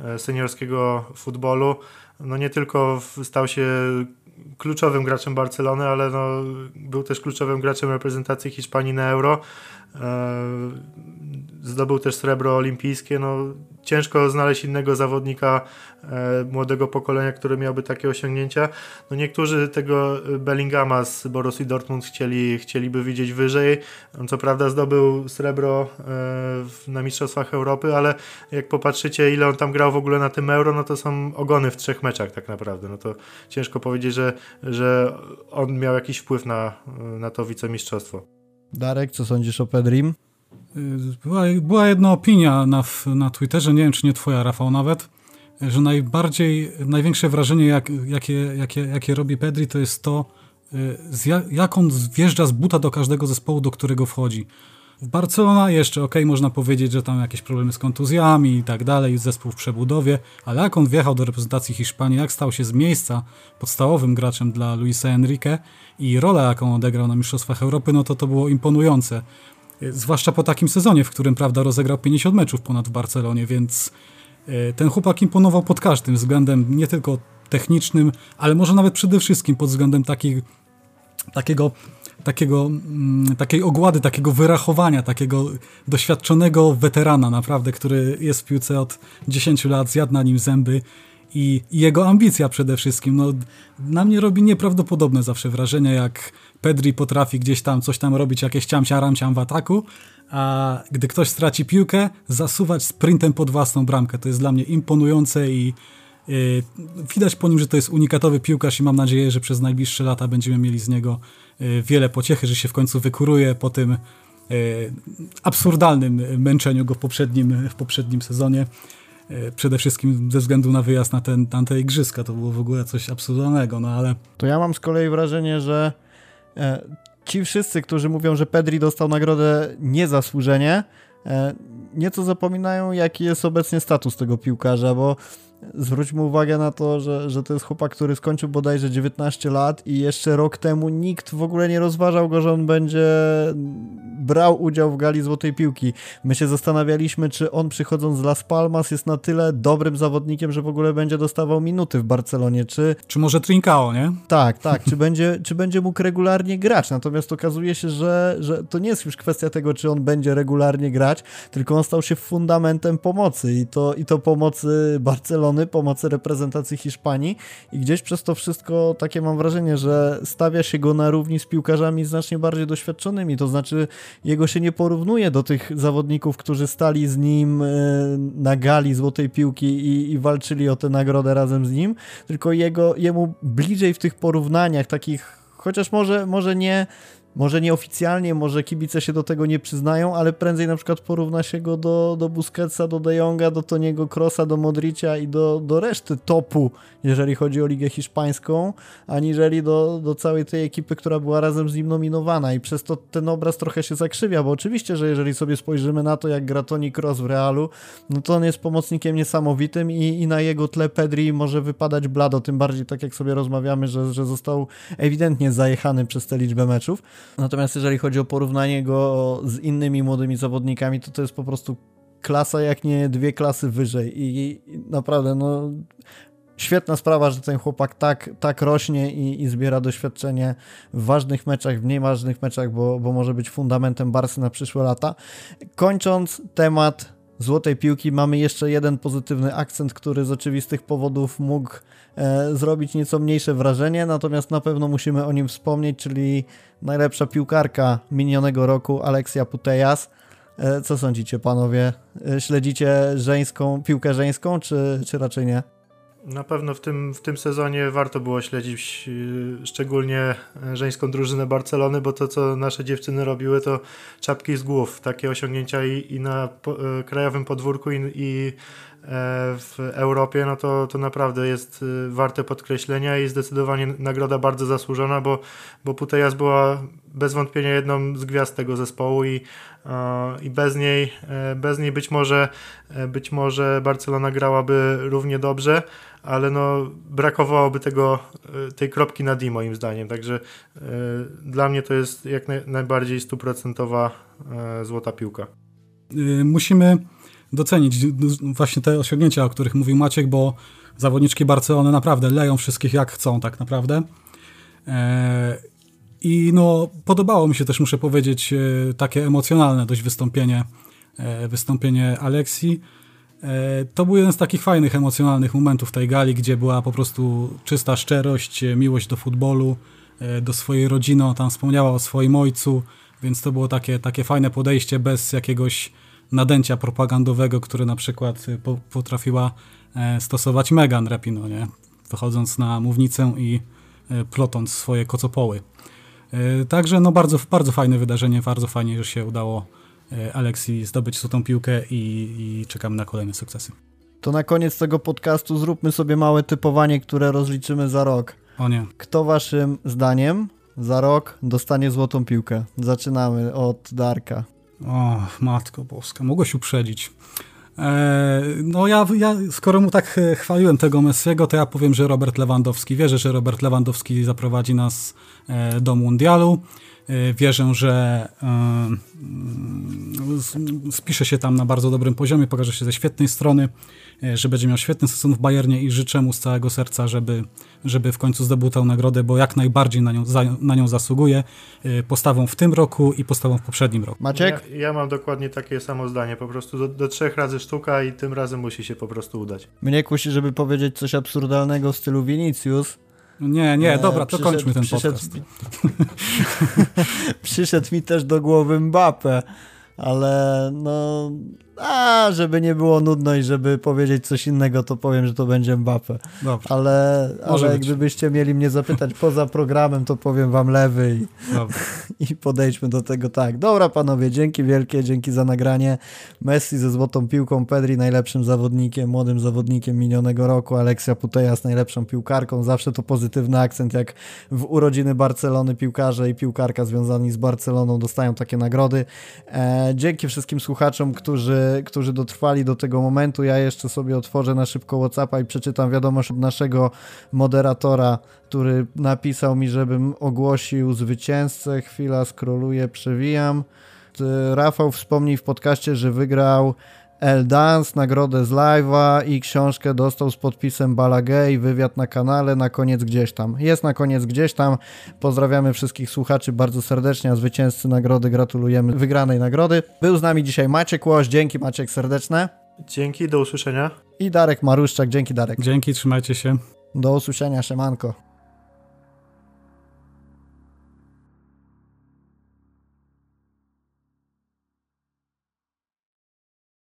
e, seniorskiego futbolu. No, nie tylko stał się kluczowym graczem Barcelony, ale no, był też kluczowym graczem reprezentacji Hiszpanii na Euro. E, zdobył też srebro olimpijskie. No, ciężko znaleźć innego zawodnika e, młodego pokolenia, który miałby takie osiągnięcia. No, niektórzy tego Bellingama z Borussii Dortmund chcieli, chcieliby widzieć wyżej. On co prawda zdobył srebro e, na Mistrzostwach Europy, ale jak popatrzycie ile on tam grał w ogóle na tym Euro, no to są ogony w trzech meczach tak naprawdę. No to ciężko powiedzieć, że, że on miał jakiś wpływ na, na to wicemistrzostwo. Darek, co sądzisz o Pedrim? Była, była jedna opinia na, na Twitterze, nie wiem czy nie twoja, Rafał, nawet, że najbardziej, największe wrażenie, jak, jakie, jakie, jakie robi Pedri, to jest to, y, jak on wjeżdża z buta do każdego zespołu, do którego wchodzi. W Barcelona jeszcze, ok, można powiedzieć, że tam jakieś problemy z kontuzjami i tak dalej, zespół w przebudowie, ale jak on wjechał do reprezentacji Hiszpanii, jak stał się z miejsca podstawowym graczem dla Luisa Enrique i rolę, jaką odegrał na Mistrzostwach Europy, no to to było imponujące. Zwłaszcza po takim sezonie, w którym, prawda, rozegrał 50 meczów ponad w Barcelonie, więc e, ten chłopak imponował pod każdym względem, nie tylko technicznym, ale może nawet przede wszystkim pod względem takich, takiego takiego, mm, takiej ogłady, takiego wyrachowania, takiego doświadczonego weterana naprawdę, który jest w piłce od 10 lat, zjadł na nim zęby i, jego ambicja przede wszystkim. No, na mnie robi nieprawdopodobne zawsze wrażenie, jak Pedri potrafi gdzieś tam coś tam robić, jakieś ciamcia ramciam w ataku, a gdy ktoś straci piłkę, zasuwać sprintem pod własną bramkę. To jest dla mnie imponujące i yy, widać po nim, że to jest unikatowy piłkarz i mam nadzieję, że przez najbliższe lata będziemy mieli z niego yy, wiele pociechy, że się w końcu wykuruje po tym yy, absurdalnym męczeniu go w poprzednim, w poprzednim sezonie. E, przede wszystkim ze względu na wyjazd na, ten, na te igrzyska. To było w ogóle coś absurdalnego, no ale... To ja mam z kolei wrażenie, że ci wszyscy, którzy mówią, że Pedri dostał nagrodę niezasłużenie, e, nieco zapominają, jaki jest obecnie status tego piłkarza, bo zwróćmy uwagę na to, że, że to jest chłopak, który skończył bodajże 19 lat i jeszcze rok temu nikt w ogóle nie rozważał go, że on będzie brał udział w gali Złotej Piłki. My się zastanawialiśmy, czy on przychodząc z Las Palmas jest na tyle dobrym zawodnikiem, że w ogóle będzie dostawał minuty w Barcelonie, czy... Czy może Trincao, nie? Tak, tak, czy będzie, czy będzie mógł regularnie grać, natomiast okazuje się, że, że to nie jest już kwestia tego, czy on będzie regularnie grać, tylko on stał się fundamentem pomocy i to, i to pomocy Barcelony Barcelony, pomocy reprezentacji Hiszpanii i gdzieś przez to wszystko takie mam wrażenie, że stawia się go na równi z piłkarzami znacznie bardziej doświadczonymi, to znaczy jego się nie porównuje do tych zawodników, którzy stali z nim e, na gali Złotej Piłki i, i walczyli o tę nagrodę razem z nim, tylko jego, jemu bliżej w tych porównaniach takich, chociaż może, może nie może nieoficjalnie, może kibice się do tego nie przyznają, ale prędzej na przykład porówna się go do, do Busquetsa, do De Jonga, do Toniego Krosa, do Modricia i do, do reszty topu, jeżeli chodzi o Ligę Hiszpańską, aniżeli do, do całej tej ekipy, która była razem z nim nominowana i przez to ten obraz trochę się zakrzywia, bo oczywiście, że jeżeli sobie spojrzymy na to, jak gra Toni Kroos w Realu, no to on jest pomocnikiem niesamowitym i, i na jego tle Pedri może wypadać blado, tym bardziej tak jak sobie rozmawiamy, że, że został ewidentnie zajechany przez tę liczbę meczów. Natomiast jeżeli chodzi o porównanie go z innymi młodymi zawodnikami, to to jest po prostu klasa jak nie dwie klasy wyżej i, naprawdę no świetna sprawa, że ten chłopak tak, tak rośnie i, i, zbiera doświadczenie w ważnych meczach, w mniej ważnych meczach, bo, bo może być fundamentem Barsy na przyszłe lata. Kończąc temat złotej piłki, mamy jeszcze jeden pozytywny akcent, który z oczywistych powodów mógł e, zrobić nieco mniejsze wrażenie, natomiast na pewno musimy o nim wspomnieć, czyli najlepsza piłkarka minionego roku, Aleksia Putejas. E, co sądzicie, panowie? E, śledzicie żeńską, piłkę żeńską, czy, czy raczej nie? Na pewno w tym, w tym sezonie warto było śledzić y, szczególnie żeńską drużynę Barcelony, bo to, co nasze dziewczyny robiły, to czapki z głów. Takie osiągnięcia i, i na y, krajowym podwórku, i, i e, w Europie, no to, to naprawdę jest y, warte podkreślenia i zdecydowanie nagroda bardzo zasłużona, bo, bo Putejas była bez wątpienia jedną z gwiazd tego zespołu i, i bez niej, e, bez niej być może, e, być może Barcelona grałaby równie dobrze, ale no brakowałoby tego, e, tej kropki na D moim zdaniem, także dla mnie to jest jak naj, najbardziej stuprocentowa złota piłka. Musimy docenić właśnie te osiągnięcia, o których mówił Maciek, bo zawodniczki Barcelony naprawdę leją wszystkich jak chcą tak naprawdę. I no, podobało mi się też, muszę powiedzieć, e, takie emocjonalne dość wystąpienie, e, wystąpienie Aleksji. E, to był jeden z takich fajnych, emocjonalnych momentów tej gali, gdzie była po prostu czysta szczerość, miłość do futbolu, do swojej rodziny. Ona tam wspomniała o swoim ojcu, więc to było takie, takie fajne podejście bez jakiegoś nadęcia propagandowego, które na przykład potrafiła stosować Megan Rapino, nie? wychodząc na mównicę i plotąc swoje kocopoły. E, także no bardzo, bardzo fajne wydarzenie, bardzo fajnie, że się udało e, Aleksji zdobyć tą piłkę i, i czekamy na kolejne sukcesy. To na koniec tego podcastu zróbmy sobie małe typowanie, które rozliczymy za rok. O nie. Kto waszym zdaniem za rok dostanie złotą piłkę? Zaczynamy od Darka. O, matko boska, mogłeś uprzedzić. E, no ja, ja, skoro mu tak e, chwaliłem tego Messiego, to ja powiem, że Robert Lewandowski. Wierzę, że Robert Lewandowski zaprowadzi nas e, do mundialu. Wierzę, że spisze się tam na bardzo dobrym poziomie, pokaże się ze świetnej strony. Że będzie miał świetny sezon w Bayernie i życzę mu z całego serca, żeby, żeby w końcu zdobył tę nagrodę, bo jak najbardziej na nią, za, na nią zasługuje e, postawą w tym roku i postawą w poprzednim roku. Maciek? Ja, ja mam dokładnie takie samo zdanie, po prostu do, do, trzech razy sztuka i tym razem musi się po prostu udać. Mnie kusi, żeby powiedzieć coś absurdalnego w stylu Vinicius, nie, nie, dobra, to kończmy ten przyszedł, podcast. przyszedł mi też do głowy Mbappe, ale no a, żeby nie było nudno i żeby powiedzieć coś innego, to powiem, że to będzie Mbappe. Dobrze. Ale, ale gdybyście mieli mnie zapytać poza programem, to powiem wam lewy i, i podejdźmy do tego tak. Dobra panowie, dzięki wielkie, dzięki za nagranie. Messi ze złotą piłką, Pedri najlepszym zawodnikiem, młodym zawodnikiem minionego roku, Aleksia Putejas najlepszą piłkarką. Zawsze to pozytywny akcent, jak w urodziny Barcelony piłkarze i piłkarka związani z Barceloną dostają takie nagrody. E, dzięki wszystkim słuchaczom, którzy którzy dotrwali do tego momentu. Ja jeszcze sobie otworzę na szybko Whatsappa i przeczytam wiadomość od naszego moderatora, który napisał mi, żebym ogłosił zwycięzcę. Chwila, skroluję, przewijam. Rafał wspomniał w podcaście, że wygrał El Dance, nagrodę z live'a i książkę dostał z podpisem Balagay, wywiad na kanale, na koniec gdzieś tam. Jest na koniec gdzieś tam. Pozdrawiamy wszystkich słuchaczy bardzo serdecznie, a zwycięzcy nagrody gratulujemy wygranej nagrody. Był z nami dzisiaj Maciek Łoś, dzięki Maciek serdeczne. Dzięki, do usłyszenia. I Darek Maruszczak, dzięki Darek. Dzięki, trzymajcie się. Do usłyszenia, siemanko.